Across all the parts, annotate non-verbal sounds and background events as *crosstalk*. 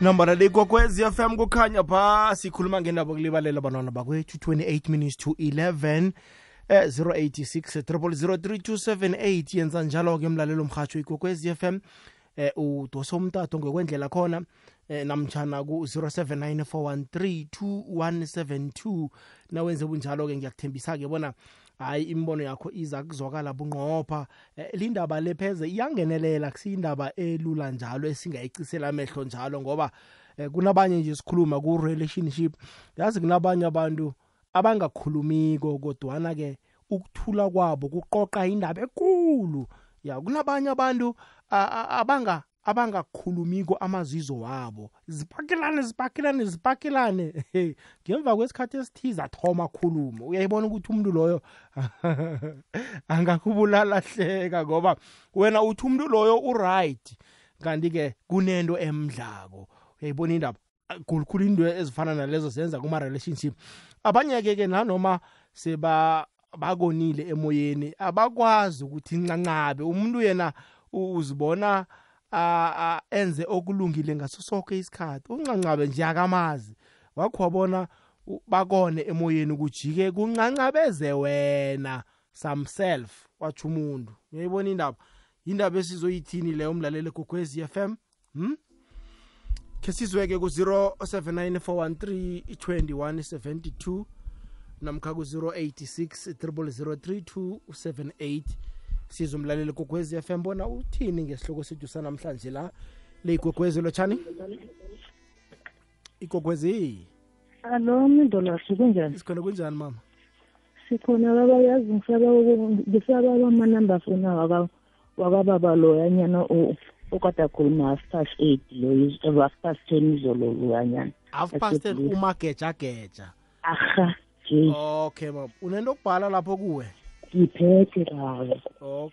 nambara le kokwez fm kukhanya pha sikhuluma ngendaba kulibalela abantwana bakwethu 28 minutes to 11 eh, 086 0003278 yenza njalo-ke mlalelo mhatsho ikwekwez fm eh, udose umtato ngokwendlela khona eh, namtshana ku-079 413 2172 nawenze bunjalo-ke ngiyakuthembisa-ke bona hayi imibono yakho iza kuzwakala bunqopha eh, lindaba lepheze iyangenelela kusiyindaba elula njalo esingayicisela amehlo njalo ngoba eh, kunabanye nje sikhuluma ku-relationship yazi kunabanye abantu abangakhulumiko kodwana-ke ukuthula kwabo kuqoqa indaba ekulu ya kunabanye abantu abanga abangakhulumiko amazizo wabo zipakilane zipakilane zipakilane hey ngemva kwesikhathi esithize athoma akhulume uyayibona ukuthi umuntu loyo *laughs* angakubulalahleka ngoba wena uthi umuntu loyo uright kanti-ke kunento emdlako uyayibona indaba khulukhulu into ezifana nalezo zenza kuma-relationship abanye-ke-ke nanoma seba bakonile emoyeni abakwazi ukuthi incancabe umuntu yena uzibona uh, enze okulungile ngaso sonke isikhathi uncancabe nje akamazi wakho wabona bakone emoyeni ukujike kuncancabeze wena samself watsho umuntu uyayibona indaba indaba esizoyithini leyo mlaleli gogwez f m hmm? ke sizweke ku-079 413 2172 namkha ku-086 3032 78 siza umlaleli kugwezi FM bona uthini ngesihloko sethu sanamhlanje la leyigogwezi lotshani igogwezi alo mindolo kunjani sikhona kunjani mama sikhona baba yazi ngisababa amanamba fona wakababa loyanyana okade akhuluma half past eight loyo half past ten izolo loyanyana half past ten umagejageja aha okay mama unento okubhala lapho kuwe ngiphethe kayo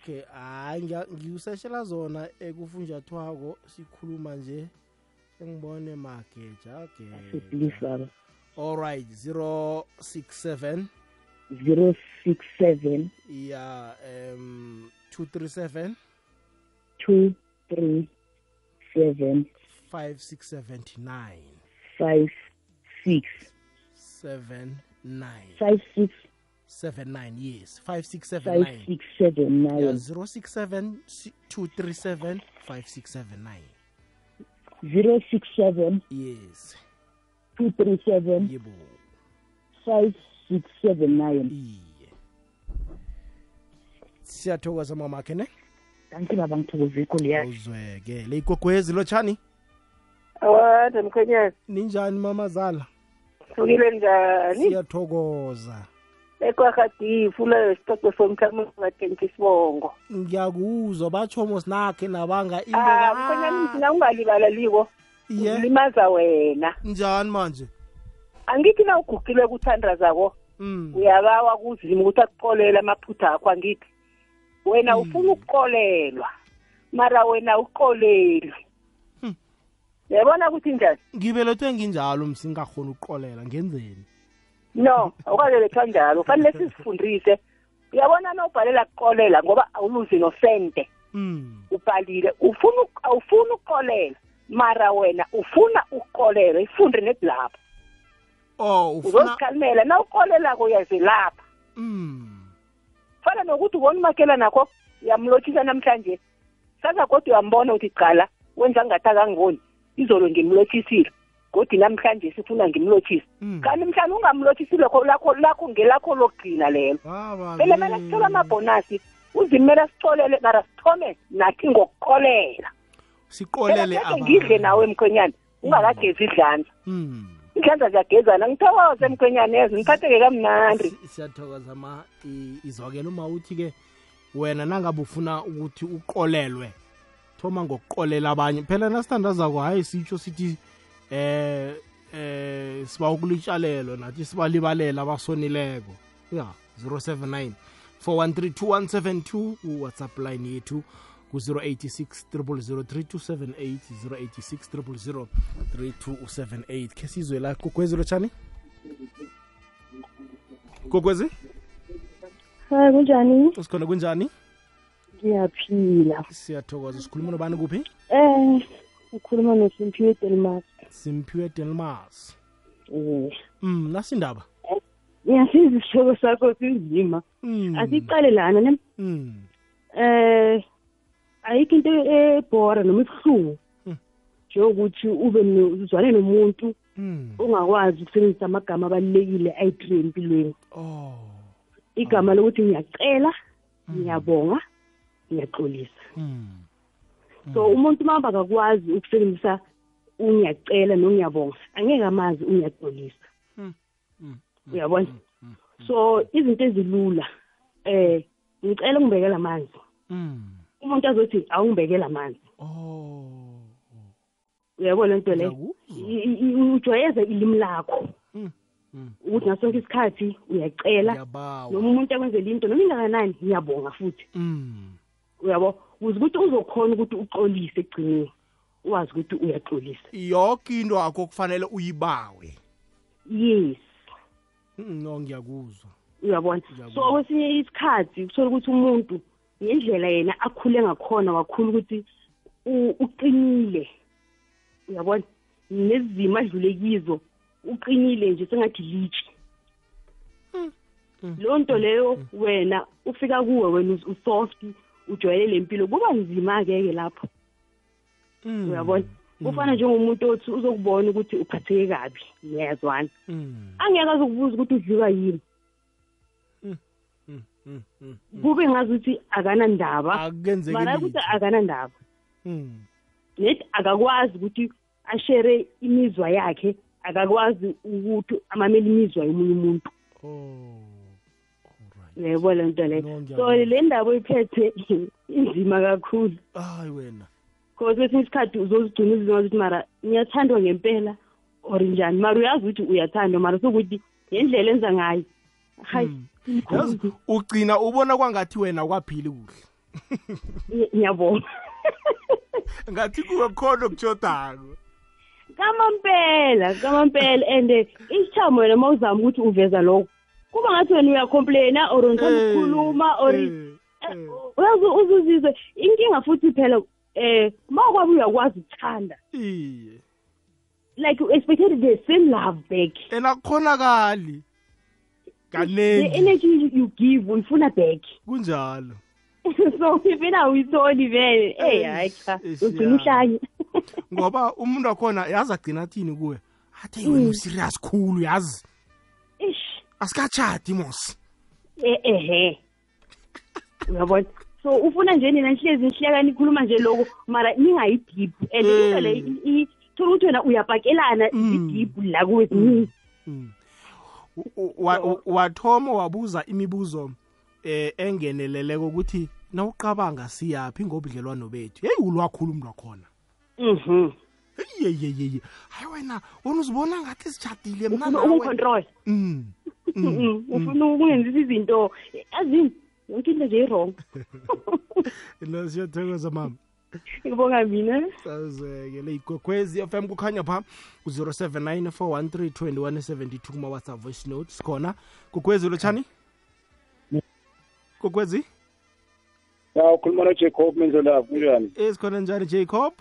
okay hayi ngikuseshela zona ekufunjathwako sikhuluma nje engibone mageja geja all right 067 067 yeah um 237 237 5679 5679 56 79 yes 5679 yeah, 067 237 5679 067 yes 237 yebo 5679 iye siyathokoza mamakhe ne danki baba ngithokoze ikhulu le igogwezi lotshani awada mkhwenyana ninjani mamazala sukile njani siyathokoza ekwagadifu leyo sitodo somkhamo ngathenki isibongo ngiyakuzwa batsho mosinakhe nabanga into ah, thina ungalibalaliko limaza wena njani manje angithi na ugugile kuthandrazako mm. uyabawa kuzima ukuthi akuqolele amaphutha akho angithi wena mm. ufuna ukuqolelwa mara wena uqolelwe hmm. yabona ukuthi njani ngibelethwe nginjalo msingakhona ukuqolela ngenzeni no awukabeletha njalo kufanele sizifundise uyabona na ubhalela kuqolela ngoba awuluzi nosente mm. ubhalile ufuna awufuni ukuqolela mara wena ufuna ukuqolela ifunde nebulapha oh uzozikhalimela na uqolelako uyazilapha mm. fana nokuthi ubona umakela nakho uyamlotshisa namhlanje saza kodwa uyambona uthi qala wenza ngathi akangiboni izolo ngimlotshisile godi namhlanje sifuna ngimlothise mm. kanti mhlawumbe ungamlothisi lokho lakho lakho ngelakho lokugcina lelo ah, phela mele sithola amabhonasi uzimele sicolele mara sithome nathi ngokuqolela siqolele ngidle nawe mkhwenyana ungakagezi mm. idlanza mm. idlanza ziyagezana ngithokoze mkhwenyana ezo ngiphatheke kamnandi siyathokoza ma izwakela uma uthi-ke wena nangabe ufuna ukuthi uqolelwe thoma ngokuqolela abanye phela nasithandazako hhayi sitsho sithi eh eh siba ukulitshalelo nathi sibalibalela abasonileko ya 079 4132172 uwhatsapp line yethu ku-086 3003278 086 khe sizwe la kokwezi lotshani kokwezi hayi kunjani usikhona kunjani ngiyaphila siyathokoza sikhuluma nobani kuphi eh ukhuluma nosimphiwe delmas simphiwe delmas um mm, nasindaba ngiyasiza isihloko sakho sinzima mm. asiqale lana ne um ayikho into ebhora noma ibuhlungu mm. njengokuthi ube uzwane nomuntu ongakwazi ukusebenzisa amagama abalulekile ayidire empilweni oh. igama lokuthi ngiyacela ngiyabonga ngiyaxolisa mm. so mm. umuntu uma bakakwazi ukusebenzisa ungiyacela nongiyabonga angeke amazi ungiyaxolisa hmm. hmm. hmm. uyabona so izinto ezilula eh ngicela ungibekela amanzi umuntu azothi awungibekela amanzi oh, oh. uyabona into le ujwayeze ilimi lakho ukuthi ngaso sonke isikhathi uyacela noma umuntu akwenzela into noma ingakanani ngiyabonga futhi uyabo ukuze ukuthi uzokhona ukuthi uxolise egcineni uwazi ukuthi uyaxolisa yonke into akho kufanele uyibawe yes mm, no ngiyakuzwa uyabona so kwesinye isikhathi kuthola ukuthi umuntu ngendlela yena akhule ngakhona kakhulu ukuthi uqinile uyabona nezimo adlule kizo uqinile nje sengathi litshi mm, mm, loo nto leyo wena ufika kuwe wena usoft ujwayele le mpilo kuba nzima-ke ke lapho mm. uyabona mm. ufana njengomuntu othi uzokubona ukuthi uphatheke kabi niyazwana mm. angeke azokubuza ukuthi udliwa yini kube ngazuthi akanandaba mara ukuthi akanandaba net akakwazi ukuthi ashere imizwa yakhe akakwazi ukuthi amamele imizwa yomunye umuntu oh. yebo le nto leyo so le ndaba oyiphethe *laughs* inzima kakhulu hayi wena cause kwesinye isikhathi uzozigcina izinto ukuthi mara ngiyathandwa ngempela or njani mara uyazi ukuthi uyathandwa mara sokuthi ngendlela enza ngayo hayi hmm. yazi ugcina ubona kwangathi wena kwaphili kuhle ngiyabona *laughs* ngathi kukhona okutshodako kamampela kamampela and eh, isithamo wena uma uzama ukuthi uveza lokho kuba ngathi wena uyacomplaina or ngithanda eh, ukukhuluma or eh, eh, uyazi uzuzizwe inkinga futhi phela eh mawukwabe uyakwazi ukuthanda iye like you expected the same love back and akukhonakali kanengi the energy you give uyifuna back *laughs* kunjalo so mina awuyitholi vele hey hayi cha ugcina uhlanye ngoba umuntu wakhona yazi agcina athini kuwe athi wena userious mm. khulu yazi asikatshadi mos e, ehe uyabona so ufuna nje nina nihlezi nihleka nikhuluma nje lokho mara ningayidiphu and into le mm. thola ukuthi wena uyabhakelana mm. idiphu la mm. kuwethu wathoma wabuza imibuzo eh engeneleleko ukuthi nawuqabanga siyaphi ngobudlelwano bethu yeyi ulwakhulumlwa khona mhm yeyeyeye hayi wena wena uzibona ngathi sitshatile mnaungicontrol um ufuna mm, mm, mm, ukungenzisa izinto azini yonke into nje i-wrong *laughs* lo siyothokoza mama ngibonga mina sazeke le igogwezi fm kukhanya pha ku-079 413 kuma-whatsapp voice notes khona gogwezi lotshani gogwezi ya ukhuluma nojacob menzolavo kunjani esikhona eh, njani jacob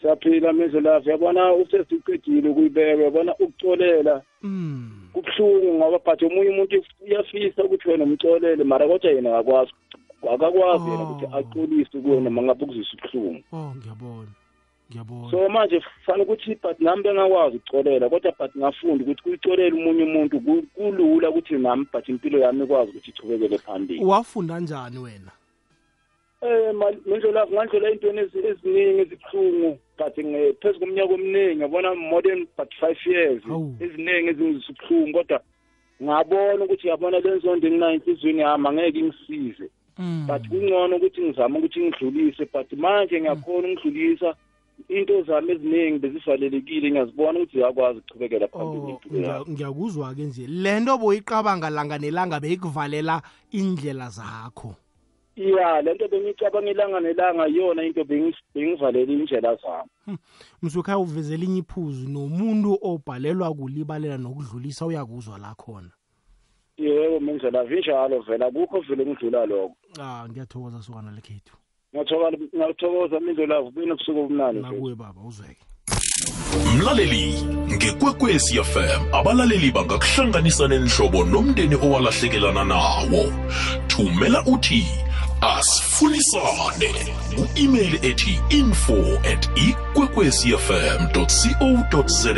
siyaphila mizwe lafu yabona usesiqedile ukuyibeka yabona ukucolela mm. kubuhlungu ngoba but omunye umuntu uyafisa ukuthi wena umcolele mara kodwa yena akakwazi akakwazi yena ukuthi oh. acolise kuyena mangabe ukuzisa ubuhlungu oh ngiyabona ngiyabona so manje fanele ukuthi but nami bengakwazi ukucolela kodwa but ngafunda ukuthi kuyicolele umunye umuntu kulula ukuthi nami but impilo yami ikwazi ukuthi ichubekele phambili wafunda njani wena um eh, mindlulafu ngandlula ey'ntweni eziningi ezibuhlungu but ngephezu komnyaka omningi ngabona more than but five years eziningi ezingizisibuhlungu kodwa ngabona ukuthi yabona le nzondo enginayo enhliziyweni yami angeke ingisize mm. but kungcono ukuthi ngizame ukuthi ngidlulise but manje ngiyakhona ukudlulisa into zami eziningi bezivalelekile ngiyazibona ukuthi ziyakwazi ukuchubekela phambili oh, ngiyakuzwa-ke nje le nto boyiqabanga langa nelanga beyikuvalela indlela zakho ya lento bengicabanga ilanga nelanga iyona into bengivalela indlela zami hmm. mzukhaya uvezela inye iphuzu nomuntu obhalelwa kulibalela nokudlulisa uyakuzwa la khona yebo mindlela vinjalo vela kukho vele ngidlula lokho ah ngiyathokoza sokana lekhethu ngiyathokoza mindlela vubini kusuke obumnani nakuwe baba uzweke mlaleli ngekwekwezi fm abalaleli bangakuhlanganisa nenhlobo nomndeni owalahlekelana nawo thumela uthi asifunisane ku-email ethi info at ikwekwecfm co za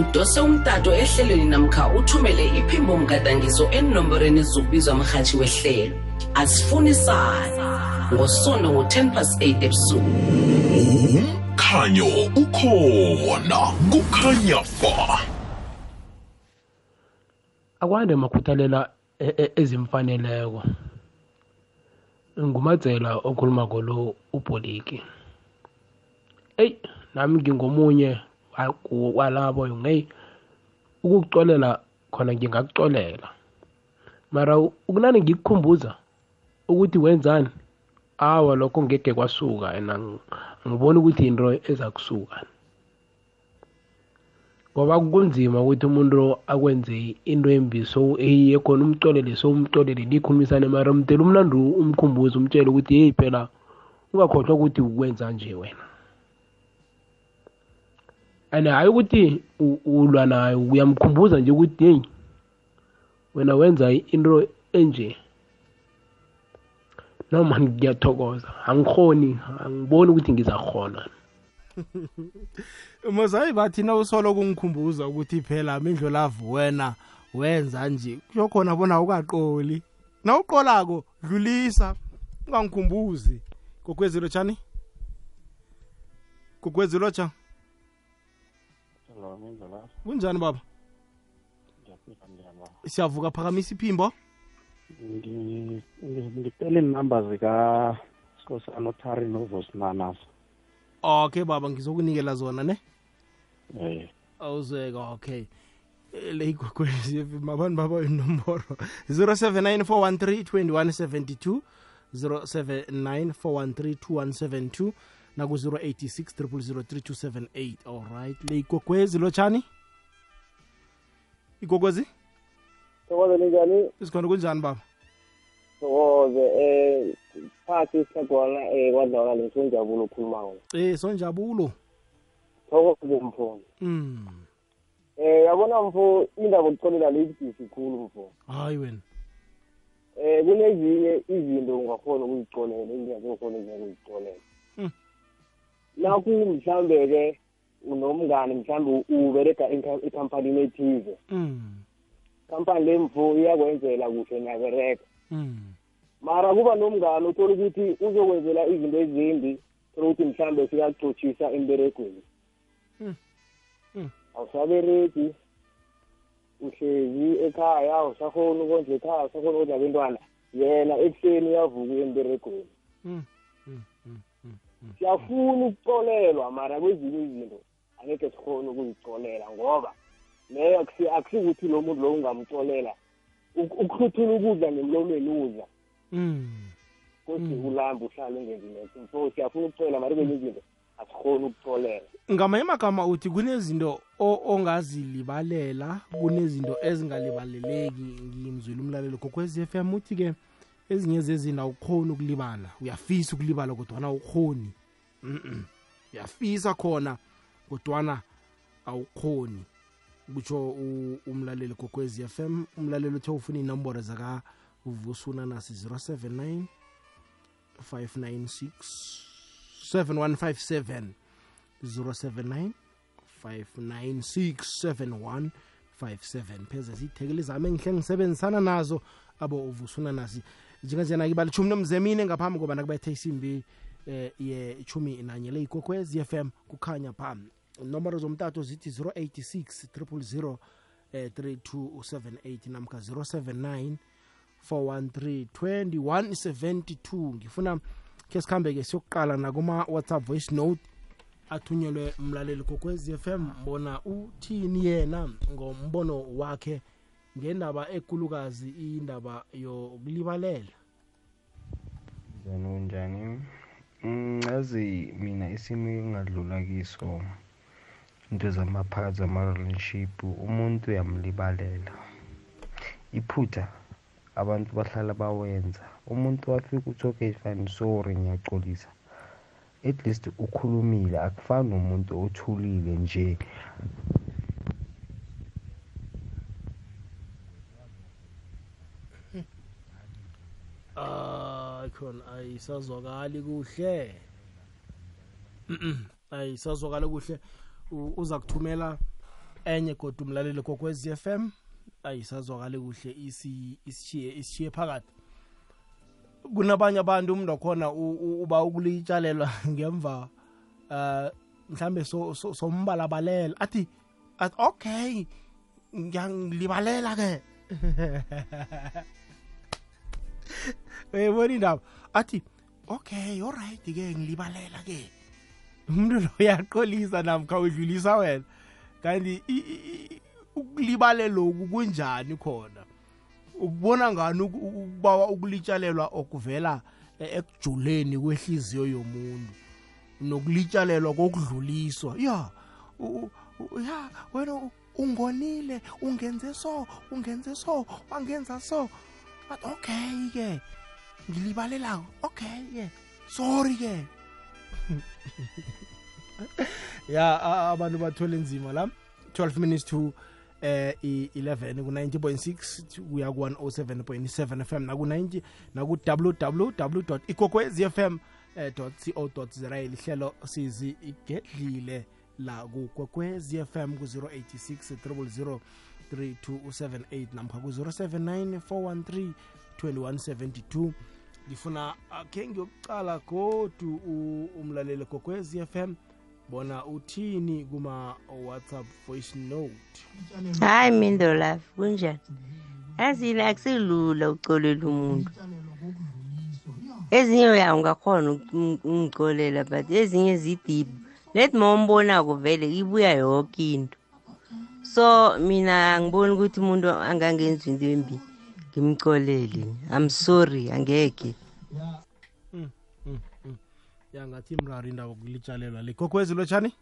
udose umtato ehlelweni namkha uthumele iphimbo mgadangiso enomborweni zokubizwa mrhatshi wehlelo asifunisane ngosondo ngo-10 plus 8 ebusuku umkhanyo ukhona kukhanya ba akwande makhuthalela e-, e-, ezimfaneleko ngumadzela okhuluma ngolo ubholiki eyi nami ngingomunye walabo ngeyi ukukucolela khona ngingakucolela mara ukunani ngikukhumbuza ukuthi wenzani awa lokho ngeke kwasuka and angiboni ukuthi into eza kusuka ngoba kunzima ukuthi umuntu akwenze into embi so eyiye khona umcolele so umcolele nikhulumisane mara mdela umnandi umkhumbuze umtshele ukuthi yeyi phela ungakhohlwa ukuthi ukwenza nje wena and hhayi ukuthi ulwa naye uyamkhumbuza nje ukuthi yeyi wena wenza into enje noma ngiyathokoza angikhoni angiboni ukuthi ngizakhona *laughs* mozayi bathina usolo kungikhumbuza ukuthi phela amindlo lavu wena wenza nje kuyokhona bona ukaqoli nawuqolako dlulisa ungangikhumbuzi kokwezilo tshani kokwezilo tsha kunjani baba siyavuka phakamisa iphimbo ngicela inumber zikasikhosana uthari novosnanaso okay baba ngizokunikela zona ne eh. awuzeka okay le igwegwezi mabantu baba inomboro 0794132172 0794132172 naku-086 3278 alright le igogwezi lotshani igogwezi tokoze ninjani isikhona kunjani baba thokoze um eh, phathi isegwana um eh, kwadlawana lesonjabulo okhuluma ngona eh, um sonjabulo thokoze mfo um eh yabona mfo indaba okucolela leyibudisi khulu mfo hayi wena eh kunezinye izinto ungakhona ukuzicolela izinto ungakhona ukuzicolela hmm. nakho mhlambe-ke unomngane mhlambe ubereka ekhampanini ethize hmm. khampani le mfo iyakwenzela kuhle niyabereka mara kuba nomngane uthola ukuthi uzokwenzela izinto ezimbi thola ukuthi mhlambe siyacotshisa emberegweni awusabereki uhlezi ekhaya awusakhona ukondla ekhaya awusakhona ukudla bentwana yena ekuseni uyavuka emberegweni siyafuna ukucolelwa mara kwezinye izinto angekhe sikhona ukuzicolela ngoba leyo akusiukuthi lo muntu lo ungamcolela ukuhluthula ukudla nemlomeni udla mm kodwa mm. ulamba uhlale ngenzi leso so siyafuna ukucela manje kwenye mm. izinto asikhoni ukutholela ngamanye amagama uthi kunezinto ongazilibalela kunezinto ezingalibaleleki ngimzwile umlalelo kokwez f m uthi-ke ezinye zezinto awukhoni ukulibala uyafisa ukulibala kodwana awukhoni mm uyafisa khona kodwana awukhoni kutsho umlaleli gogwez FM umlaleli uthe ufuna inomboro zaka uvusuna nasi 079 596 7157 079 596 7157 pheze ziyithekeli zami engihle ngisebenzisana nazo abo uvusuna nasi njenganjena kibalithumi nomzemine ngaphambi kobana kubethe isimbi um eh, ye-1 nanye le ikokwez f m kukhanya phambi nomero zomtathu zithi 086 3278 eh, namkha 079 413 2172 ngifuna ke sikhambe ke siyokuqala nakuma-whatsapp voice note athunyelwe mlaleli kokwez f m bona uthini yena ngombono wakhe ngendaba ekulukazi indaba yokulibalela njani unjani ncazi mina isimo engadlula kiso into zamaphakathi zama-relationship umuntu uyamlibalela iphutha abantu bahlala bawenza umuntu wafika uthi okay fine sorry ngiyacolisa at least ukhulumile akufani nomuntu othulile nje hayi khona ayisazwakali kuhle *clears throat* ayisazwakali kuhle uza kuthumela enye kodwa umlaleli z f m ayisazwakale kuhle isishiye isishiye phakathi kunabanye abantu umuntu wakhona uba ukulitshalelwa *laughs* ngemva uh mhlambe sombalabalela so, so athi at okay ngiyangilibalela ke *laughs* uyayibona indaba athi okay alright ke ngilibalela ke umuntu lo uyaqolisa namkha udlulisa wena kanti ukulibale loku kunjani khona ukubona ngani ukubawa ukulitshalelwa okuvela ekujuleni kwehliziyo yomuntu nokulitshalelwa kokudluliswa ya ya wena ungonile ungenze so ungenze so wangenza so okay ke ngilibalelako okay ke sorry ke *laughs* *laughs* ya abantu bathole nzima la 12 minutes to eh 11 ku-90.6 kuya ku-107.7 fm naku-90 naku-www ikokwez co lihlelo sizi igedlile la kukwekwez fm ku-086 3278 namkha ku-079 413 2172 ngifuna akhe ah, ngiyokucala godu umlaleli kokwez fm bona uthini kuma WhatsApp voice note hayi mindo love kunjani azile akusilula ukucolela umuntu ezinye ya ungakhona ungicolela but ezinye zidip lethi ma umbonako vele ibuya yonke into so mina ngiboni ukuthi umuntu angangenzi into embi ngimcolele i'm sorry angeke ya ngathi imrari indawo kulitshalelwa le gokwezi lotshani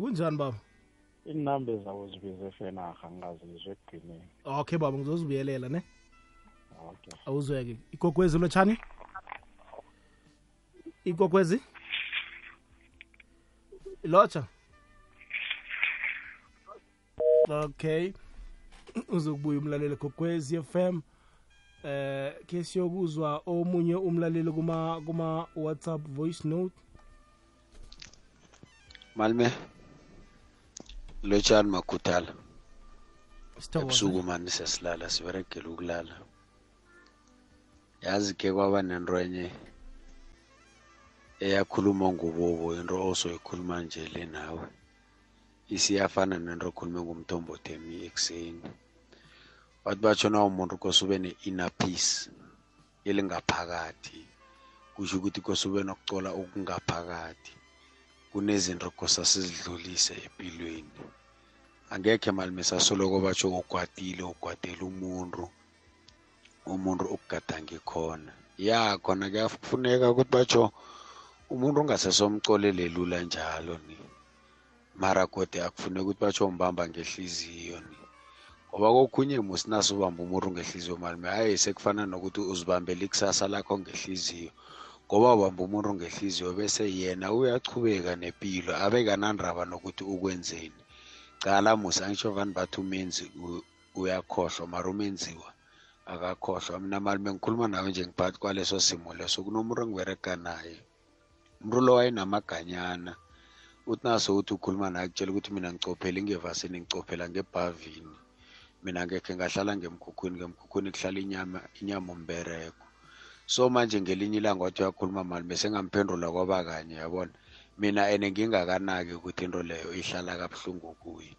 kunjani baba iinambe zabo zibize fenarha ngingazizwe ekugcineni okay baba ngizozibuyelela ne okay awuzweke igogwezi lotshani igogwezi lotsha okay *clears throat* uzokubuya umlaleli gogwezi f m eh ke siyokuzwa omunye umlaleli kuma kuma WhatsApp voice note Malme Lotshani Makhuthala Ebusuku mani sesilala siberegela ukulala yazi ke kwaba nenrenye eyakhuluma ngubobo into osoyikhuluma nje le nawe isiyafana nento okhulume ngumthombothemi ekuseni bathi batsho nawo umuntu kose ube ne-inner peace elingaphakathi kusho ukuthi kose ube nokucola okungaphakathi kunezinto kose asizidlulise empilweni angekhe malime sasoloko batsho ugwadile ugwadela umuntu umuntu okugadange khona ya khona kuyafuneka ukuthi batsho umuntu ungasesomcolele lula njalo ni mara kodwa akufuneka ukuthi batsho umbamba ngehliziyo ni ngoba kokhunye musinaso ubamba umuru ngehliziyo malume hhayi sekufana nokuthi uzibambele ikusasa lakho ngehliziyo ngoba ubamba umuru ngehliziyo bese yena uyachubeka nempilo abekanandaba nokuthi ukwenzeni cala musa angisho vani bathi umenzi uyakhohlwa mara umenziwa akakhohlwa mina malume ngikhuluma nawe nje ngiphakathi kwaleso simo leso kunomuntu engibereka naye umntu lo wayenamaganyana uthi naso uthi ukhuluma naye kutshela ukuthi mina ngicophele ngevasini ngicophela ngebhavini mina ngekhe ngahlala ngemkhukhwini ngemkhukhwini kuhlala inyama inyama umbereko so manje ngelinye ilanga wathi uyakhuluma mali bese ngamphendula kwaba kanye yabona mina ene ngingakanaki ukuthi into leyo ihlala kabuhlungu kuye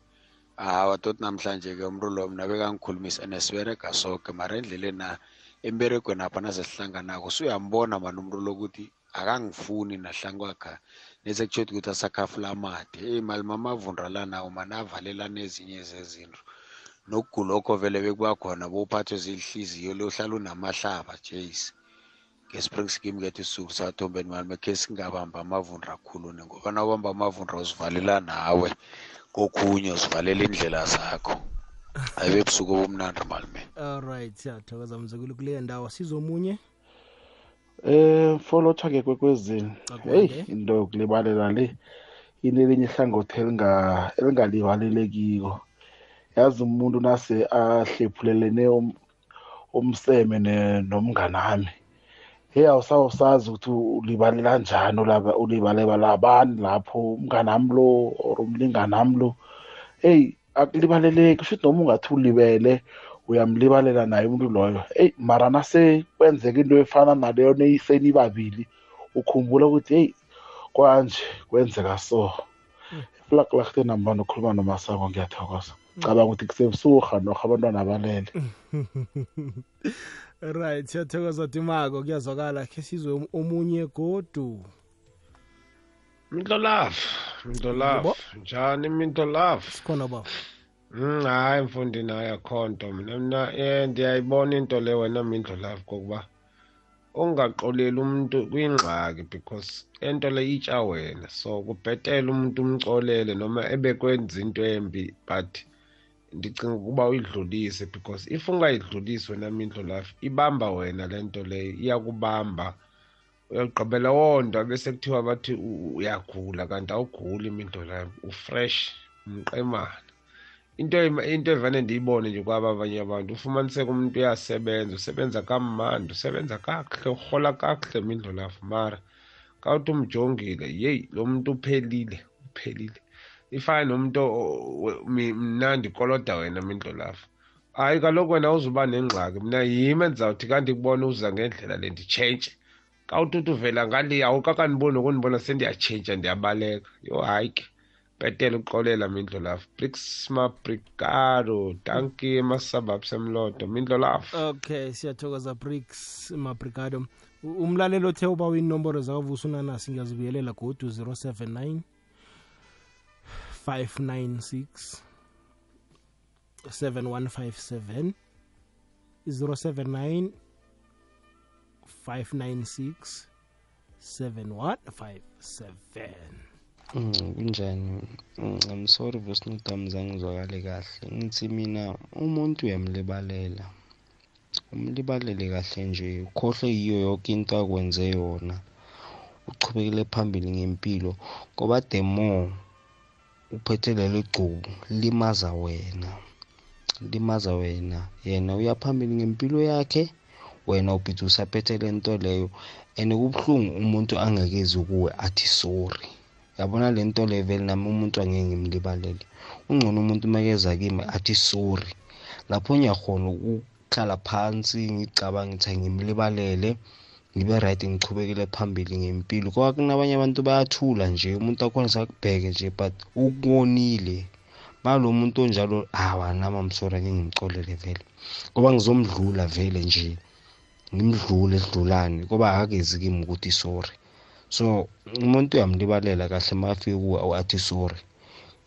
hawa tot namhlanje-ke umntu lo mna bekangikhulumisa ene siberega soke mara endleleni na emberegweni apha nasesihlanganako suyambona mani umntu lokuthi akangifuni nahlangkwakha nesekutshoti ukuthi asakhafula amade eyi mali mamavundra lanawo mani avalelana ezinye zezinto nokugula okho vele bekuba khona bowuphathwe ziyihliziyo lohlala unamahlaba jase nge-spring scheme kethi isisuku sathombeni mani mekhe singabambi amavundra akhulune ngoba nawubamba amavundra uzivalela nawe kokhunye uzivalela indlela zakho ayibe busuku obumnandi malume allright siyathokoza mzukulu kuleyo ndawo sizomunye um eh, folotha ke kwekwezini heyi into yokulibalela le inelinye ihlangothi elingalibalelekiko yazi umuntu nase ahlephulelene um, umseme nomngane wami hey awusawusazi ukuthi ulibale kanjani olaba ulibale balabani lapho umngane wami lo or umlingane wami lo hey akulibaleleki shuthi noma ungathi ulibele uyamlibalela naye umuntu loyo hey mara nase kwenzeka into efana naleyo neyisenibabili ukhumbula ukuthi hey kwanje kwenzeka so hmm. iflag lakhe nambani ukhuluma nomasako ngiyathokoza cabanga ukuthi kusebusuha noh abantwana abalele *laughs* right siyathokoza timako kuyazwakala khe sizwe omunye godu mintolaf mintolaf njani mintolaf sikhona baba Mm, hayi mfundini hayi akho nto mina mna um ndiyayibona into le wena mindlu lafo kokuba ungaxoleli umntu kwingxaki because into le itsha wena so kubhetele umuntu umcolele noma ebekwenza into embi but ndicinga ukuba uyidlulise because if ungayidlulisi wena mindlo life ibamba wena le nto leyo iyakubamba uyagqibela woo nto abesekuthiwa bathi uyagula kanti awuguli imindlo life ufresh mqemana into into evane ndiyibone nje kwaba abanye abantu ufumaniseke umuntu uyasebenza usebenza kamandi usebenza kakuhle urhola kakuhle mindlo life mara kawuthi umjongile yeyi lo muntu uphelile uphelile ifana nomuntu mnandi ikoloda wena mindlolafa hayi kaloku wena uzuba nengxaki mna yimi endizawuthi kanti kubona uza ngendlela le nditshentshe kawututhi uvela ngale awukakandiboni okundibona sendiyatshentsha ndiyabaleka yho hayi ke petele uxolela mindlolafa brixmabrigado danki emasababs emlodo mindlolafa okay siyathokoza brix mabrigado umlalelo othe uba iinomboro zakavusa unanasi ngiyazibuyelela godu 079 596 7157 079 596 7157 kunjani mm, i'm sorry vusinodam zangizwakale kahle ngithi mina umuntu uyamlibalela umlibalele kahle nje ukhohlwe yiyo yonke into akwenze yona uchubekele phambili ngempilo ngoba the more uphethe lelo gcubu limaza wena limaza wena yena uya phambili ngempilo yakhe wena ubhithi usaphethe le nto leyo and kubuhlungu umuntu angakezi kuwe athi sorry yabona le nto leyo vele nami umuntu angeke ngimlibalele ungcono umuntu makeza kimi athi sorry lapho ngiyakhona ukuhlala phansi ngicabange ngithi angimlibalele ngibe right ngichubekele phambili ngempilo ngoba kunabanye abantu bayathula nje umuntu akhona sakubheke nje but ukonile malo muntu onjalo hawa nama msora ngingimcolele vele ngoba ngizomdlula vele nje ngimdlule edlulane ngoba akezi kimi ukuthi sorry so umuntu uyamlibalela kahle mafike kuwo athi sorry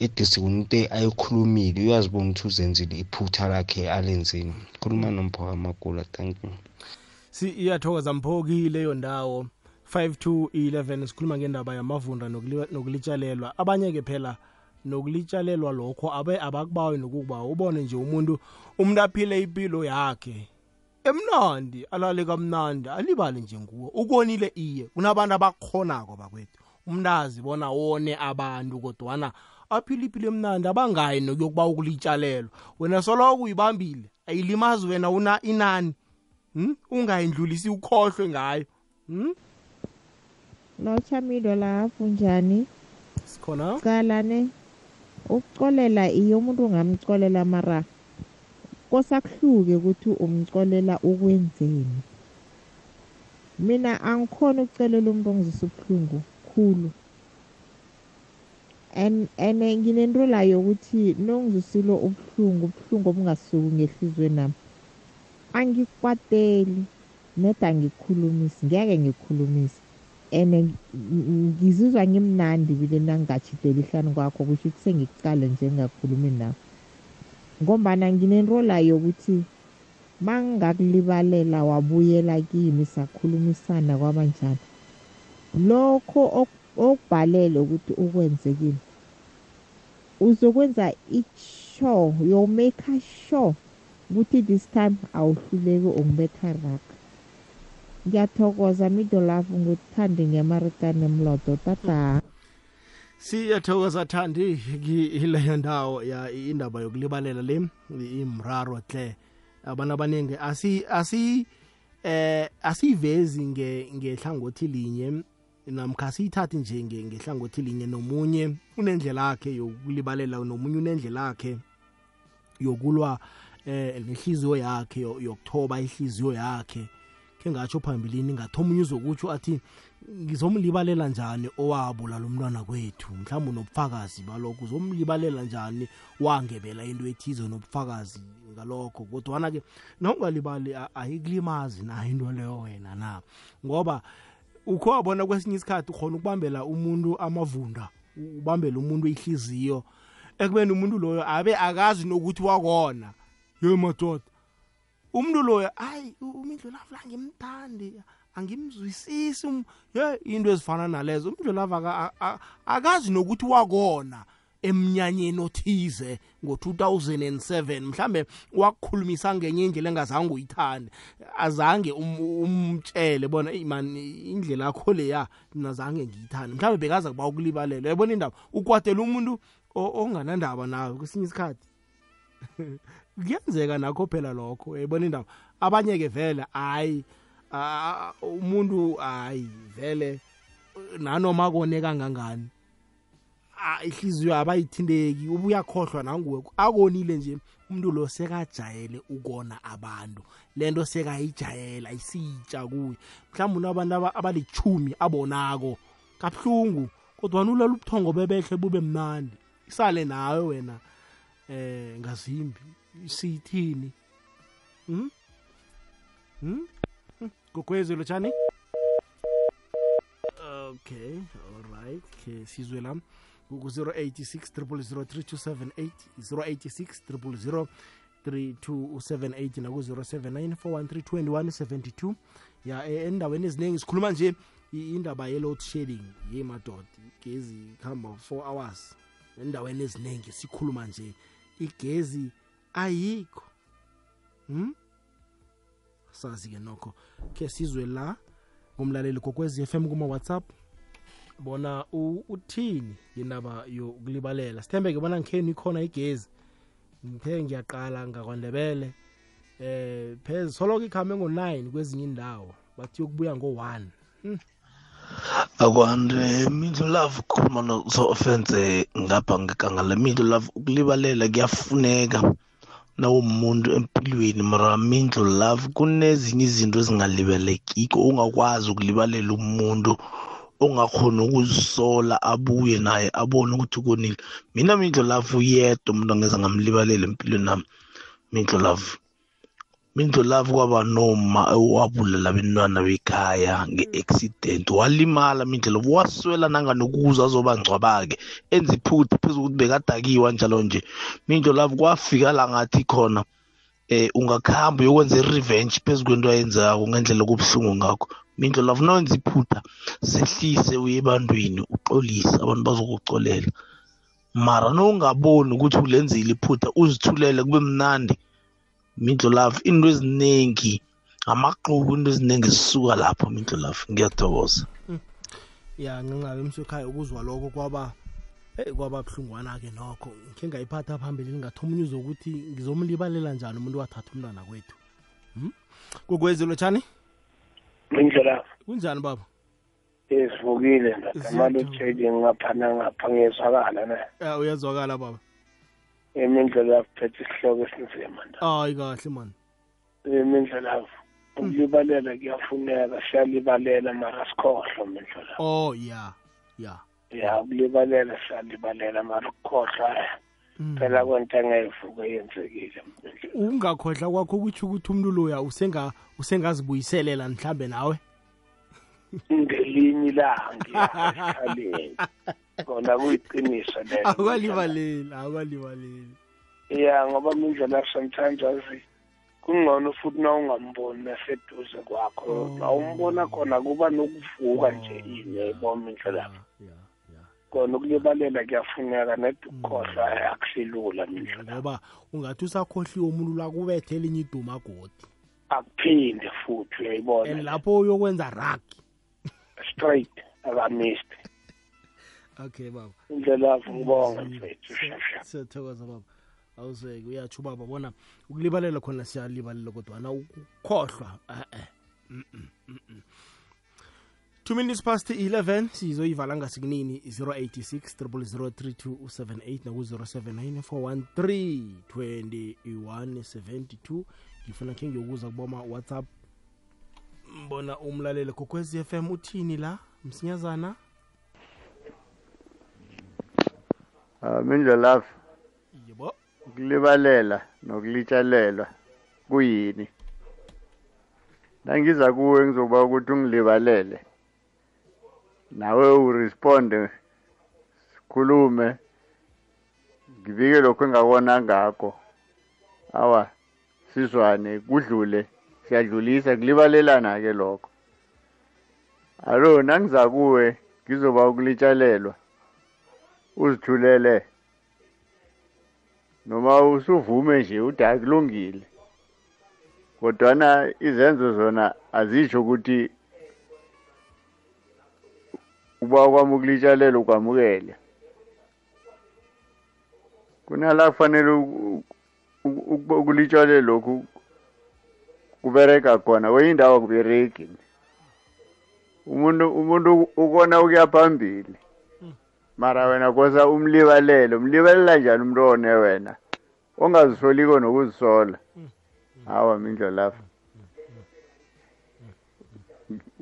idisikunto ayikhulumile uyazibona ukuthi uzenzile iphutha lakhe alenzeni khuluma nomphakamakula thank you iyathokoza mphoki leyo ndawo 5 to 11 sikhuluma ngendaba yamavunda nokulitshalelwa abanye-ke phela nokulitshalelwa lokho abe abakubawi nokukuba ubone nje umuntu umuntu aphile impilo yakhe emnandi alale kamnandi alibale nje nguwo ukonile iye kunabantu abakhonako bakwethu umntazi bona wone abantu kodwana aphile impilo emnandi abangayi nokuyokuba ukulitshalelwa wena soloko uyibambile ayilimazi wena una inani hm ungayindlulisi ukhohlwe ngayo hm lochamilo lapho njani sikhona qalane ukucolela iyo umuntu ungamcolela mara kosakuhluke ukuthi umcolela ukwenzeni mina angikhona ukucelela umuntu ongizisa ubuhlungu khulu and and nginento la yokuthi nongizisilo ubuhlungu ubuhlungu obungasuki ngehlizweni nami angikwateli ned angikhulumisi ngeke ngikhulumise and ngizizwa ngimnandi vile nangingajideli hlani kwakho kusho ukuthi sengikucale nje ngingakhulumi nawe ngombana nginenrola yokuthi ma ngingakulibalela wabuyela kimi sakhulumisana kwabanjani lokho okubhalele ukuthi ukwenzekile uzokwenza i-sure you'll make a sure Kuthi this time awuhluleki ungibetha raka. Ngiyathokoza midolafu ngikuthande ngemarikane mlodo tata. siyathokoza thandi ileyo ndawo ya indaba yokulibalela le imraro hle abantu abaningi asi asi eh asivezi nge ngehlangothi linye namkha siyithathi nje ngehlangothi linye nomunye unendlela yakhe yokulibalela nomunye unendlela yakhe yokulwa eh nenhliziyo yakhe yokuthoba ihliziyo yakhe ke ngatsho phambilini ngathi omunye uzokutsho athi ngizomlibalela njani owabula lo mntwana kwethu mhlawumbe unobufakazi balokho uzomlibalela njani wangebela into ethize nobufakazi ngalokho kodwana-ke nawungalibali ayikulimazi na into leyo wena na ngoba ukho wabona kwesinye isikhathi ukhona ukubambela umuntu amavunda ubambele umuntu ihliziyo ekubeni umuntu loyo abe akazi nokuthi wakona ye madoda umuntu loya hayi umindlulavu la ngimthandi angimzwisisi um, ye into ezifana nalezo umndlulava akazi nokuthi wakona emnyanyeni othize ngo-2007 mhlambe wakukhulumisa ngenye indlela engazange uyithande azange um, umtshele bona man indlela yakho leya mina zange ngiyithande mhlawumbe bekaza kuba ukulibalela yabona indaba ukwatela umuntu onganandaba nawe kwesinye isikhathi *laughs* kuyenzeka nakho phela lokho ebona indaba abanye ke vele hayi umuntu hayi vele nanoma kone kangangani ihliziyo abayithindeki ubuyakhohlwa nanguwe akonile nje umuntu lo sekajayele ukona abantu lento sekayijayela isitsha kuye mhlawumbe unabantu abalichumi abonako kabuhlungu kodwa nulala ubuthongo bebehle bube mnandi isale nawe wena eh ngazimbi sithini mm? mm? gokwezelo hmm? tshani okay all right ke sizwe la ku-086 086 3278 naku-079 4132172 ya e, endaweni eziningi sikhuluma nje indaba ye-load shedding yemadod igezi kuhamba 4 hours endaweni eziningi sikhuluma nje igezi ayikho hm sazi ke nokho ke sizwe la kumlaleli kokwezi FM kuma WhatsApp bona uthini indaba yokulibalela sithembeke bona ngikheni khona igezi ngithe ngiyaqala ngakwandebele eh phezulu soloko ikhame ngo-9 kwezinye indawo bathi yokubuya ngo-1 hmm. akwande middle love khuluma so offense ngapha ngekanga le middle love ukulibalela kuyafuneka nawumuntu empilweni mara mindlu love kunezinye izinto ezingalibelekiko ungakwazi ukulibalela umuntu ongakhona ukuzisola abuye naye abone ukuthi konile mina mindlu love uyedwa umuntu angeze ngamlibalela empilweni nami mindlu love Mindlolavu kwaba noma owabulela abantwana bekhaya nge-accident walimala Mindlovu waswela nanganokuza azobangcwaba-ke enza iphutha phezu ukuthi bekadakiwa njalo nje Mindlolavu kwafika la ngathi khona eh ungakhamba uyokwenza i-revenge phezu kwento ayenzako ngendlela okubuhlungu ngakho Mindlolavu nawenza iphutha sehlise uye ebantwini uxolise abantu bazokucolela mara nowungaboni ukuthi ulenzile iphutha uzithulele kube mnandi mindlulavu into eziningi amaqhubu into eziningi zisuka lapho mindlulavu ngiyathokoza hmm. ya ncincabe msekhaya ukuzwa lokho kwaba eyi kwaba buhlungwana-ke nokho ngikhe ngayiphatha phambili ngathi omunye uzokuthi ngizomlibalela njani umuntu wathatha umntwana kwethu hmm? kukwezi lotshani mindlulavu kunjani baba esivukile ndatamalo utshele ngapha nangapha ngiyezwakala ne ya uyazwakala baba emindlela yakuphetha isihloko esinzima hayi kahle mani emindlela hmm. ukulibalela kuyafuneka siyalibalela mara sikhohlwa mindlela oh ya ya ya ukulibalela siyalibalela mara ukukhohlwa hmm. phela kwento engeyivuka yenzekile ungakhohlwa kwakho ukuthi ukuthi umuntu loya usenga usengazibuyiselela mhlambe nawe ngelinye ilanga esikaleni kona kuyiqiniso lelo awukalibaleli awukalibaleli ya ngoba mindlela sometimes azi kungcono futhi na ungamboni naseduze kwakho la oh. umbona khona kuba nokuvuka nje ini yayibona indlela kona ukulibalela kuyafuneka nedukhohlwa mm. akusilula mindlela ngoba ungathi usakhohliwe umuntu lakubethe elinye iduma godi akuphinde futhi uyayibona and lapho uyokwenza rugby straight akamisti okay baba indlela ngibonga mfethu siyathokoza baba awuzeke uyatsho ubaba bona ukulibalela khona siyalibalela kodwana ukukhohlwa e-e two minutes past 11 sizoyivala ngasikunini 086 0003278 naku-079 413 2172 ngifuna khe ngiyokuza kuboma whatsapp bona umlaleli kokwez FM uthini la msinyazana Uh, ah, mindlelafu yebo ukulibalela nokulitshalelwa kuyini nangiza kuwe ngizokuba ukuthi ungilibalele nawe uresponde sikhulume ngibike lokho engakona ngakho awa sizwane kudlule siyadlulisa kulibalelana-ke lokho alo nangiza kuwe ngizoba ukulitshalelwa uzithulele noma usuvume nje uthi hayi kulungile kodwana izenzo zona azisho ukuthi uba kwami ukulitshalela ukwamukele kunala kufanele ukulitshalela lokhu kubereka khona kweyindawo akubereki umuntu umuntu ukona ukuya phambili mara wena kosa umlibalele umlibalela njani umuntu one wena ongazisoliko nokuzisola hawa mindlo lafa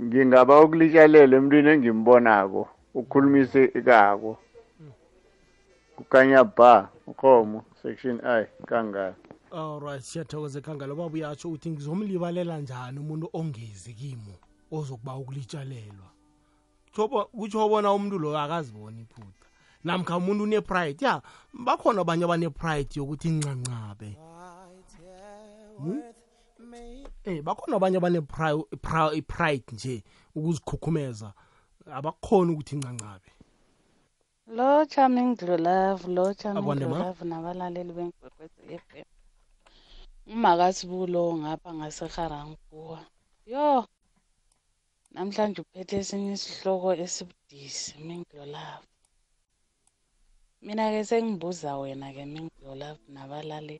ngingaba ukulitshalela emntwini engimbonako ukhulumise ikako kukanya ba ukhomo section i kangaka allright siyathokoza ekhangala ubaba uyatsho uthi ngizomlibalela njani umuntu ongezi kimo ozokuba ukulitshalelwa kutsho bona umuntu loyo akaziboni iphutha namkha umuntu unepride ya bakhona abanye abanepride yokuthi incancabe hmm? eh bakhona abanye abanepride nje ukuzikhukhumeza abakhona ukuthi incancabe lo chami ngidlulavu lo chami ngidlulavu nabalaleli benkwekwezi f m umakasibulo ngapha ngaseharangpuwa yo namhlanje uphethe esinye isihloko esibudisi mingilolava mina-ke sengibuza wena-ke mingilolava nabalaleli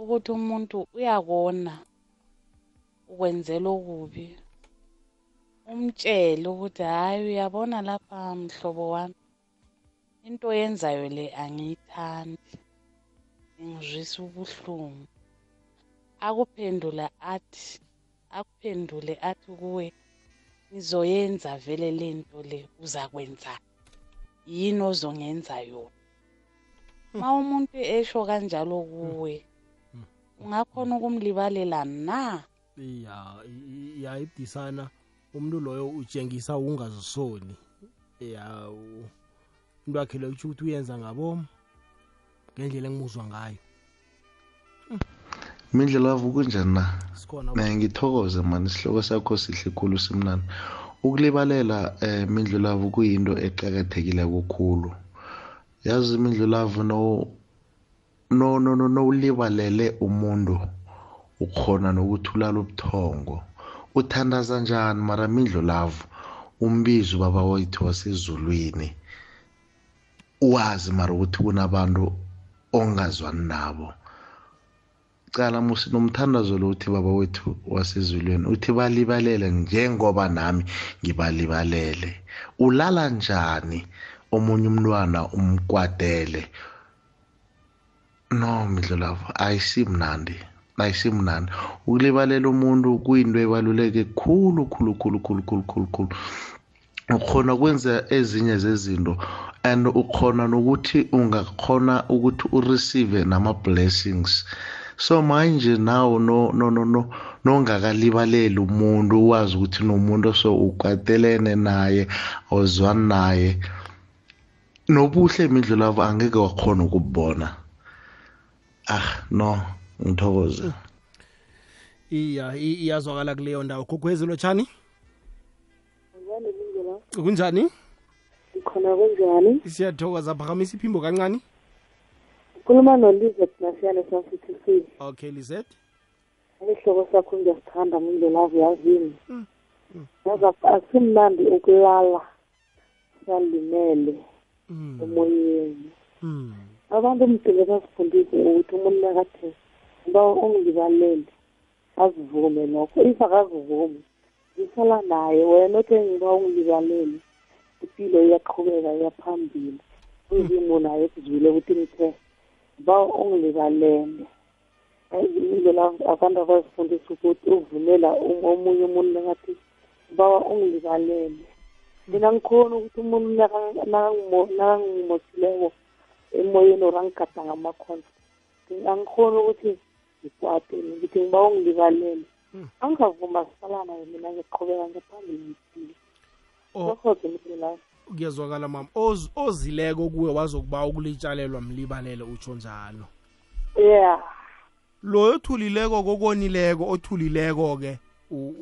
ukuthi umuntu uyakona ukwenzela okubi umtshele ukuthi hhayi uyabona lapha mhlobo wami into yenzayo le angiyithandi Ngizwisa ubuhlungu. Akuphendula athi, akuphendule athi kuwe, ngizoyenza vele le nto le uzakwenza yini ozongenza yona. Hmm. Ma umuntu esho kanjalo kuwe hmm. Hmm. ungakhona ukumlibalela na? Ya, yayidisana umuntu loyo utshengisa ungazisoli. Ya, into yakhe leyo ukuthi uyenza ngabomu ngendlela engimuzwa ngayo hmm. mindlelavu kunjani na naye ngithokoze mani isihloko sakho sihle khulu simnani ukulibalela um eh, mindlelavu kuyinto eqakathekile kokhulu yazi imindlelavu no no no nowulibalele umuntu ukhona nokuthi ulala ubuthongo uthandaza njani mara mindlelavu umbizo ubaba wethu wasezulwini wazi mara ukuthi kunabantu ongazwani nabo cala musi nomthandazo lo uthi baba wethu wasezulwini uthi balibalele njengoba nami ngibalibalele ulala njani omunye umntwana umkwadele no midlolavo ayisimnandi ayisimnandi ukulibalela umuntu kuyinto ebaluleke khulu khulu khulu khulu khulu khulu khulu ukhona ukwenza ezinye zezinto and ukhona nokuthi ungakhona ukuthi ureceive nama-blessings so manje nawo no no no no nongakalibaleli umuntu uwazi ukuthi nomuntu so ukwatelene naye ozwani naye nobuhle imidlu lavo angeke wakhona ukubona ah no ngithokoze iya iyazwakala kuleyo ndawo gugwezi lotshani kunjani khona kunjani siyathokoza phakamisa iphimbo kancane ukhuluma nolizeth nasiyane sam-ctc okay lizeth isihloko sakho ngiyasithanda mindlelavo yazini mm, mm. yaza akusimnandi ukulala salimele mm. emoyeni abantu mdele basifundise ukuthi umuntu nakathe ngiba ungibalele azivume lokho if akazivumi ngihlala naye wena othe ngiba ungilibaleli impilo iyaqhubeka iyaphambili uzimo naye ekuzwile ukuthi ngithe ba ungilibalele into la abantu abazifundisa ukuthi uvumela omunye umuntu nangathi bawa ungilibalele mina ngikhona ukuthi umuntu nakangimosileko emoyeni or angigadanga amakhonza angikhona ukuthi ngikwate ngithi ngiba ungilibalele angavuma sisalana mina ngiqhubeka ngiphambili ngiphile sohoze impilo kuyezwakala mama ozileko kuwe wazokuba ukulitshalelwa mlibalele utsho njalo yeah loyo othulileko kokonileko othulileko-ke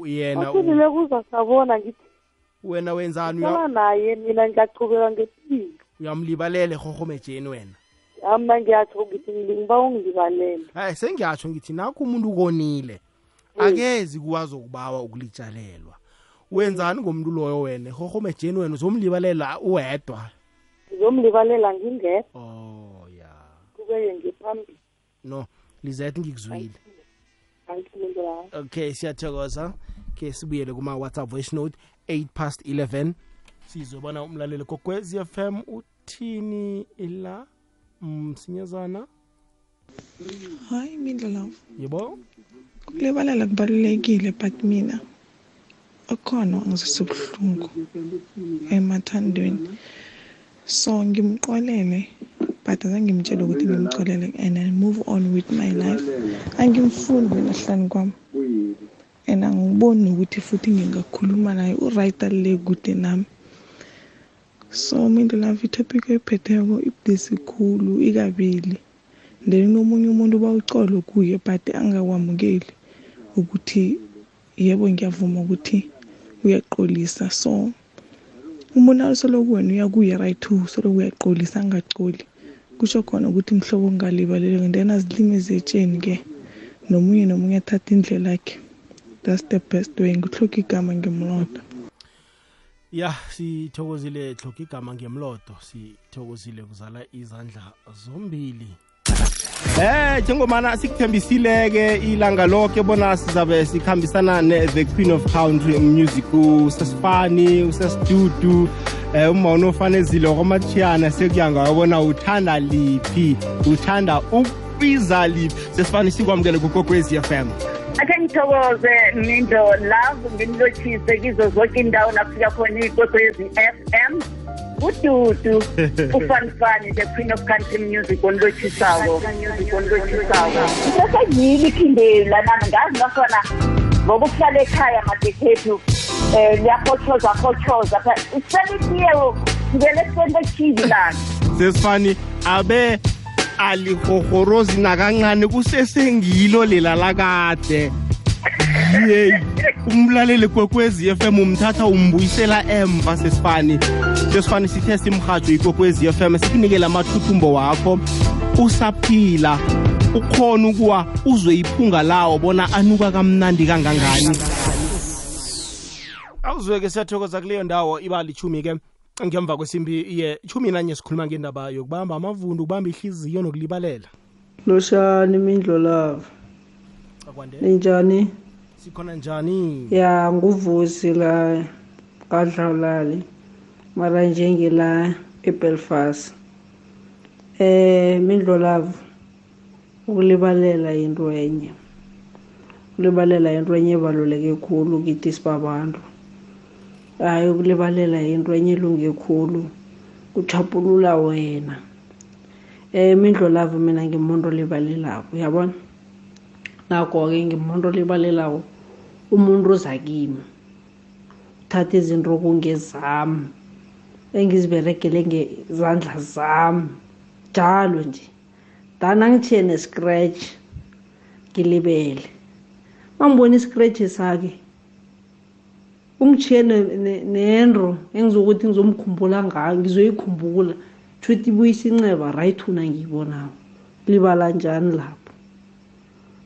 yena othulileko uzasabona ngithi wena wenzani naye mina ngiyachubeka ngempilo uyamlibalele hohomejeni wena ama ngiyatsho ngithi ngiba ungilibalele hayi sengiyatsho ngithi nakho umuntu ukonile akezi kuwazi ukubawa ukulitshalelwa wenzani ngomuntu loyo wena hohome jeni wena uzomlibalela uwedwa ngizomlibalela ngingedwa oh ya kubeye ngiphambili no lizethe ngikuzwile okay siyathokoza ke sibuyele kuma-whatsapp voice note 8 past 11 sizobona umlaleli kokwez f m uthini ila mm, msinyazana hayi mindlelavo yebo Ukulibalala kubalulekile but mina ukhona ongizwisa ubuhlungu emathandweni. So ngimxolele but azange ngimtshele ukuthi ngimxolele and I move on with my life. Angimfuni mina hlanu kwami and angiboni nokuthi futhi ngingakhuluma naye u-right le kude nami. So mindlulavi ithophikhi oyiphetheko ibudisi khulu ikabili. then nomunye umuntu bawucole kuye but angakwamukeli ukuthi yebo ngiyavuma ukuthi uyaqolisa so umuntu asoloku wena uyakuye right to soloku uyaqolisa angacoli kusho khona ukuthi mhlobo ngingalibaleleki then azilimi zetsheni-ke nomunye nomunye athatha indlela yakhe that's the best way ngihloka igama ngemlodo ya sithokozile hloka igama ngemlodo sithokozile kuzala izandla zombili Eh njengomana sikuthembisile-ke ilanga loke bona sizabe sikhambisana ne-the queen of country music usesifani usesidudu um eh, umawona ofanezile wakwamachiyana sekuya ngayo bona uthanda liphi uthanda ukwiza liphi sesifani sikwamukele kukokwezi f akhe ngithokoze mindo love ngimlotshise kizo zonke indawo nafika khona iy'koso yezi-f m ududu *laughs* ufanifani the queen of country music onlotshisako music onlotshisako sesengiyile iphindela nami ngazi nakhona ngoba ukuhlala ekhaya madekhethu um eh, liyahothoza hothoza selitiye ngele sento eshivi lana sesifani abe alihohorozi nakancane kusesengilo lela lakade yeyi umlaleli kwekwezi FM umthatha umbuyisela emva sesifani sesifani sithe simhajo ikwekwezi FM sikunikele amathuthumbo wakho usaphila ukhona ukuwa uzwe iphunga lawo bona anuka kamnandi kangangani awuzweke siyathokoza kuleyo ndawo iba lichumi ke ngemva kwesimbi ye-1 nanye sikhuluma ngendaba yokubamba amavundu ukubamba ihliziyo nokulibalela loshani mindlo lava ninjani sikhona njani ya nguvusi la kadlawulali mara njengela ebelfast eh mindlo lava ukulibalela into enye ulibalela into enye ebaluleke khulu kithi sibabantu hayi ukulibalela into enye elungekhulu kuthapulula wena um indlolavo mina ngimuntu olibalelako uyabona nakho-ke ngimuntu olibalelako umuntu oza kimi uthatha izinto okungezami engiziberegele ngezandla zami njalo nje danangithiye nescratch ngilibele mangibona iscratch sakhe ungitshiye nendro engizokuthi ngizomkhumbula ngayo ngizoyikhumbula thuthi ibuyisa inceba right una ngiyibonayo libala njani lapho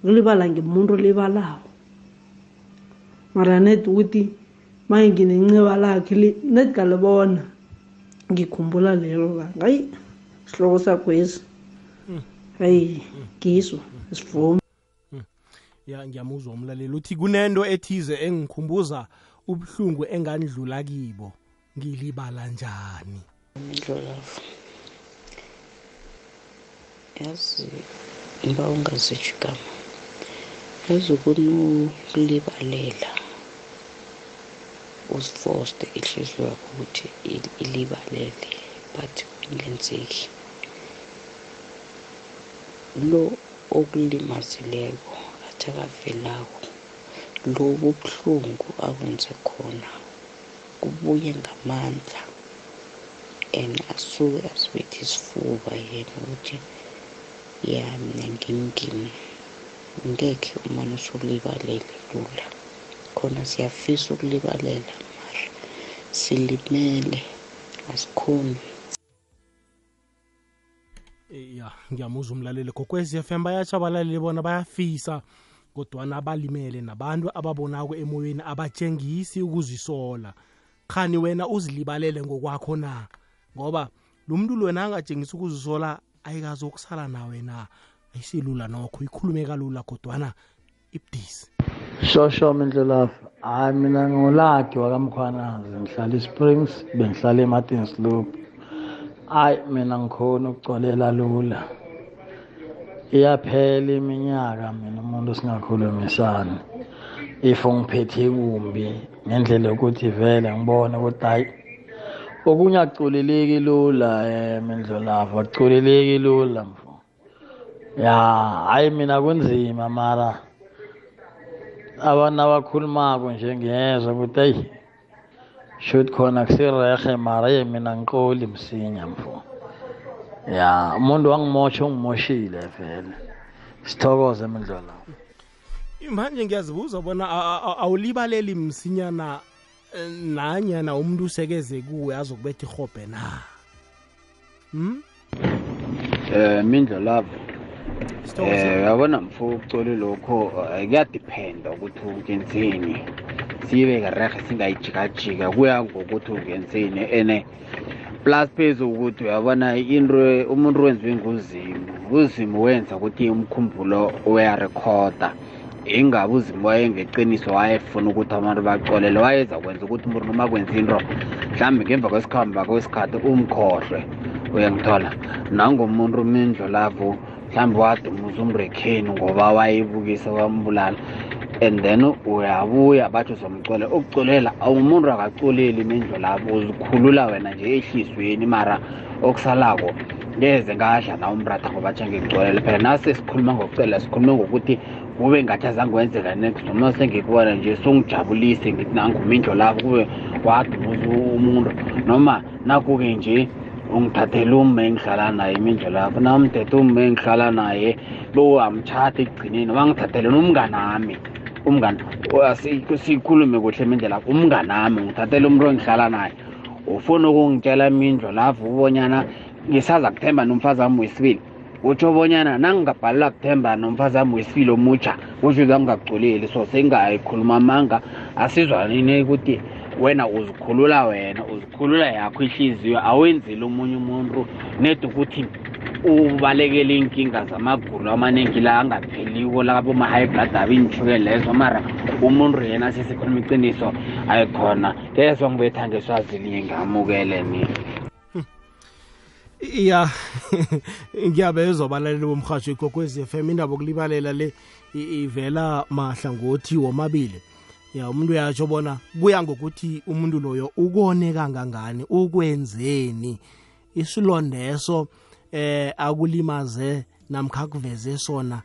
ngilibala ngemuntu olibalawo mara net ukuthi manje nginenceba lakhe net ngalibona ngikhumbula lelo langa hayi sihloko sakwesi hmm. hayi hmm. ngiswa sivumi hmm. ya ngiyamuzwa umlaleli uthi kunento ethize engikhumbuza ubuhlungu engandlula kibo ngilibala njani ndlolavu yazi ngiba ungazitsho igama yazi ukunukulibalela usifoste ihliziyo yakho ukuthi ilibalele but kungenzeki lo okulimazileko athakavelako lobu buhlungu akwenze khona kubuye ngamandla and asuke asibethe isifuba yena ukuthi ya mina ngimngimi ngekhe umane usulibalele lula khona siyafisa ukulibalela mara silimele asikhoni ya ngiyamuzwa umlaleli gokwez f m bayatshabalaleli bona bayafisa kodwana abalimele nabantu ababonako emoyeni abatshengisi ukuzisola khani wena uzilibalele ngokwakho na ngoba lo mntu lwena angatshengisa ukuzisola ayikazokusala nawe na ayisilula nokho ikhulumeka lula kodwana ibudisi shosho mindlulafu hayi mina ngolakhe wakamkhwanazi ngihlala i-springs bengihlala emartins loop hayi mina ngikhona ukugcwalela lula iyaphela iminyaka mina umuntu singakhulumisani if ngiphethe kumbi ngendlela yokuthi vele ngibone ukuthi hayi okunye aculeleki lula um eh, indlolavo aculeleki lula mfo ya hayi mina kunzima mara abantu abakhulumako nje ngiyezwa ukuthi eyi shuthi khona kusirehe mara ye mina ngiqoli msinya mfo ya umuntu wangimosha ungimoshile vele sithokoze emidlalo manje ngiyazibuza bona awulibaleli msinyana eh, nanyana umuntu usekeze kuwe azokubetha ihobhe na um hmm? eh, mindlo lavo um eh, uyabona mfo ukucoli lokho kuyadependa ukuthi ukenzeni siyibe kererhe singayijikajika kuya ngokuthi ukenzeni ene plus phezu ukuthi uyabona into umuntu wenziwe nguzimu uzimu wenza ukuthi umkhumbulo uyarekhoda ingabe uzimu wayengeqiniso wayefuna ukuthi abantu bacolele wayeza kwenza ukuthi umuntu noma kwenza into mhlawumbe ngemva kwesikhamba kwesikhathi umkhohlwe uyangithola nangomuntu umindlo lapho mhlawumbe wadumuza umrekheni ngoba wayebukisa wambulala and then uyabuya bathi uzomcole ukucolela awumuntu akacoleli nendlulapo uzikhulula wena nje ehlizweni mara okusalako ngeze ngadla nawo umrata ngoba tshange ngicolele phela nase sikhuluma ngokucelela sikhulume ngokuthi kube ngathi azangiwenzeka next noma sengikubona nje songijabulise ngithi nanguma indlulapo kube wadumuza umuntu noma nakuke nje ungithathele umme engihlala naye imindlulapo namdeda umme engihlala naye bowamtshati ekugcineni wangithathele nomnganami umngani sikhulume kuhle mindlela umnganami ngithathela umntu ongihlala naye ufuna ukungitshela mindlu lavo ubonyana ngisaza kuthemba nomfazi wami wesibili kutsho bonyana nangingabhalela kuthemba nomfazi wami wesibili omutsha kutsho uza ngingakugculeli so singayikhuluma manga asizwanini ukuthi wena uzikhulula wena uzikhulula yakho ihliziyo awenzile omunye umuntu nede ukuthi ubalekele iy'nkinga zamagulu amaningi la angapheliko labo ma-high blood abo iy'ntshuke lezo mara umuntu yena sesikhuluma iciniso ayikhona lezo ngibetha ngeswazini yengamukele mina hmm. ya *laughs* ngiyabezwa abalaleli bomrhatsho ikhokwez f m indaba okulibalela le ivela mahlangothi womabili ya umuntu uyatsho bona kuya ngokuthi umuntu loyo ukone kangangani ukwenzeni isilondeso so eh akulimaze namkhakuveze sona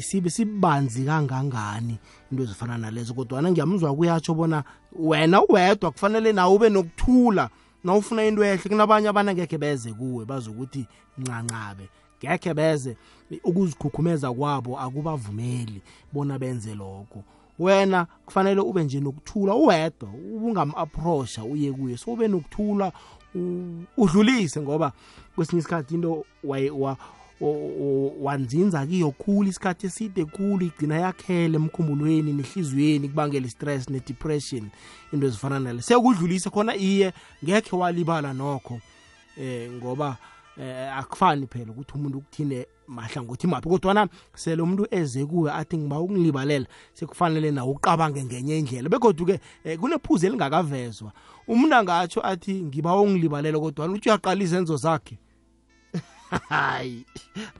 sibe sibanzi kangangani into ezifana nalezo kodwa na ngiyamuzwa kuyatsho bona wena uwedwa kufanele nawe ube nokuthula nawufuna into ehle kunabanye abana ngekhe beze kuwe bazokuthi ncancabe ngekhe beze ukuzikhukhumeza kwabo akubavumeli bona benze lokho wena kufanele ube nje nokuthula uwedwa ubungam-approacha uye kuye so ube nokuthula udlulise ngoba kwesinye isikhathi into wanzinza kiyo khulu isikhathi eside khulu igcina yakhele emkhumbulweni nehliziyweni kubangela i-stress ne-depression into ezifana nale sekudlulise khona iye ngekhe walibala nokho eh ngoba eh akufani phela ukuthi umuntu ukuthine mahla ngothi maphi kodwana sele umuntu eze kuwe athi ngiba ukungilibalela sekufanele nawe uqabange ngenye indlela begoduke eh, kunephuzu elingakavezwa umuntu angatsho athi ngiba ungilibalele kodwa uthi uyaqala izenzo zakhe *laughs* hayi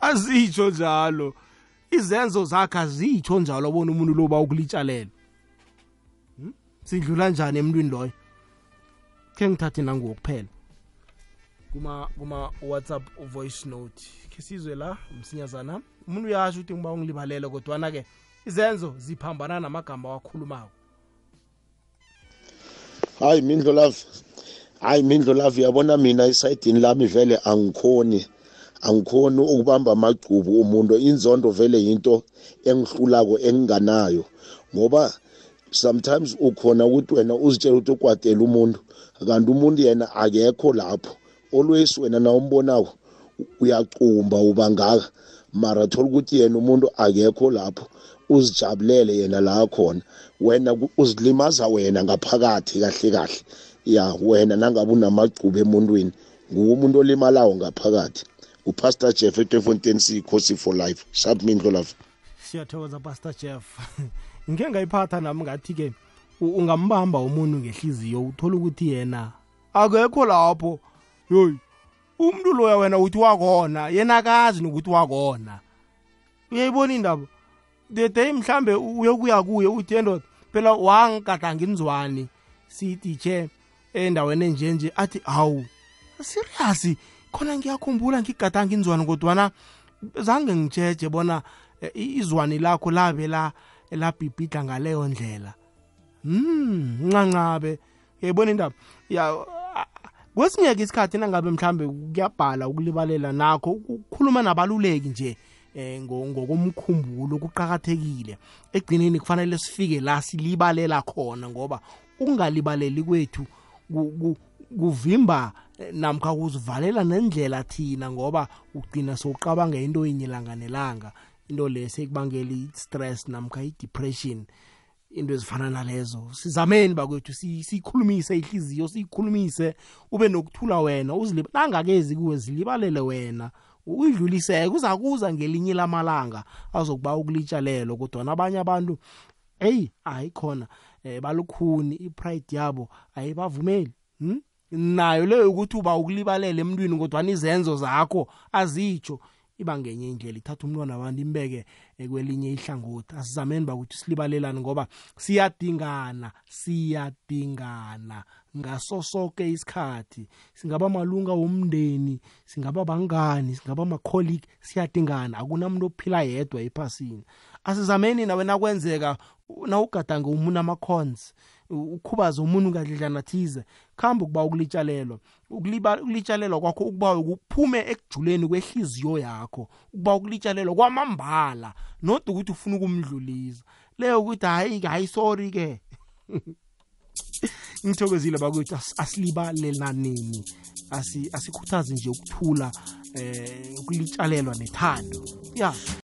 azitsho njalo izenzo zakhe azitsho njalo abona umuntu loba ukulitshalela hmm? sidlula njani emntwini loyo khe ngithathe nangokuphela kuma kuma whatsapp voice note khe sizwe la umsinyazana umuntu uyasho ukuthi ngiba ungilibalele kodwana-ke izenzo ziphambana namagama wakhulumako hayi mindlo lavi hayi mindlo lavi uyabona mina isayidini lami vele angikhoni angikhoni ukubamba amagcubu umuntu inzondo vele yinto engihlulako enginganayo ngoba sometimes ukhona ukuthi wena uzitshela ukuthi ukwatela umuntu kanti umuntu yena akekho lapho always wena na umbonako uyacumba uba ngaka mara thola ukuthi yena umuntu akekho lapho uzijabulele yena la khona wena uzilimaza wena ngaphakathi kahle kahle ya wena nangabe unamagcubo emuntwini nguwo umuntu olimalayo ngaphakathi upastor jeff etefontein siyikhosi for life sharp mindlolaf siyathokoza pastor jeff *laughs* ngike ngayiphatha nami ngathi-ke ungambamba umuntu ngehliziyo uthola ukuthi yena akekho lapho yoyi umuntu loya wena uthi wakona yena akazi nokuthi wakona uyayibona indaba the day mhlambe uyokuya kuye uthi endoda phela wangigadangi nzwani siyititshe endaweni enjenje athi hawu serious khona ngiyakhumbula ngigadangi inzwani kodwana zange ngitsheje bona e, izwani lakho labe la labhibhidla ngaleyo ndlela hmm ncancabe uyayibona indaba ya kwesinye-ke isikhathi nangabe mhlambe kuyabhala ukulibalela nakho ukukhuluma nabaluleki nje um ngokomkhumbulo kuqakathekile egcineni kufanele sifike la silibalela khona ngoba ukungalibaleli kwethu kuvimba eh, namkha kuzivalela nendlela thina ngoba ugcina sowuqabanga into yinye langa nelanga into le sekubangela i-stress namkha i-depression into ezifana nalezo sizameni bakwethu siyikhulumise ihliziyo siyikhulumise ube nokuthula wena nangakezi kuwe zilibalele wena uyidluliseke uzakuza ngelinye lamalanga azokuba ukulitsha lelo kodwana abanye abantu eyi hayi khona um balukhuni ipride yabo ayibavumeli hm? nayo leyo ukuthi uba ukulibalele emntwini kodwana izenzo zakho azitsho iba ngenye indlela ithatha umntwana abantu imbeke eh, kwelinye ihlangothi asizameni bakuthi silibalelane ngoba siyadingana siyadingana ngaso sonke isikhathi singaba malunga womndeni singaba bangani singaba makholiki siyadingana akunamuntu ophila yedwa ephasini asizameni nawe nakwenzeka nawugadange umuntu amakhonzi ukhubaze umuntu kadledlana thize khambe ukuba ukulitshalelwa ukulitshalelwa kwakho ukuba ukuphume ekujuleni kwenhliziyo yakho ukuba ukulitshalelwa kwamambala not ukuthi ufuna ukumdlulisa leyo ukuthi hayi hayi sorry ke *laughs* ngithokozile bakwethu asilibalenaneni asikhuthazi nje ukuthula eh ukulitshalelwa nethando ya yeah.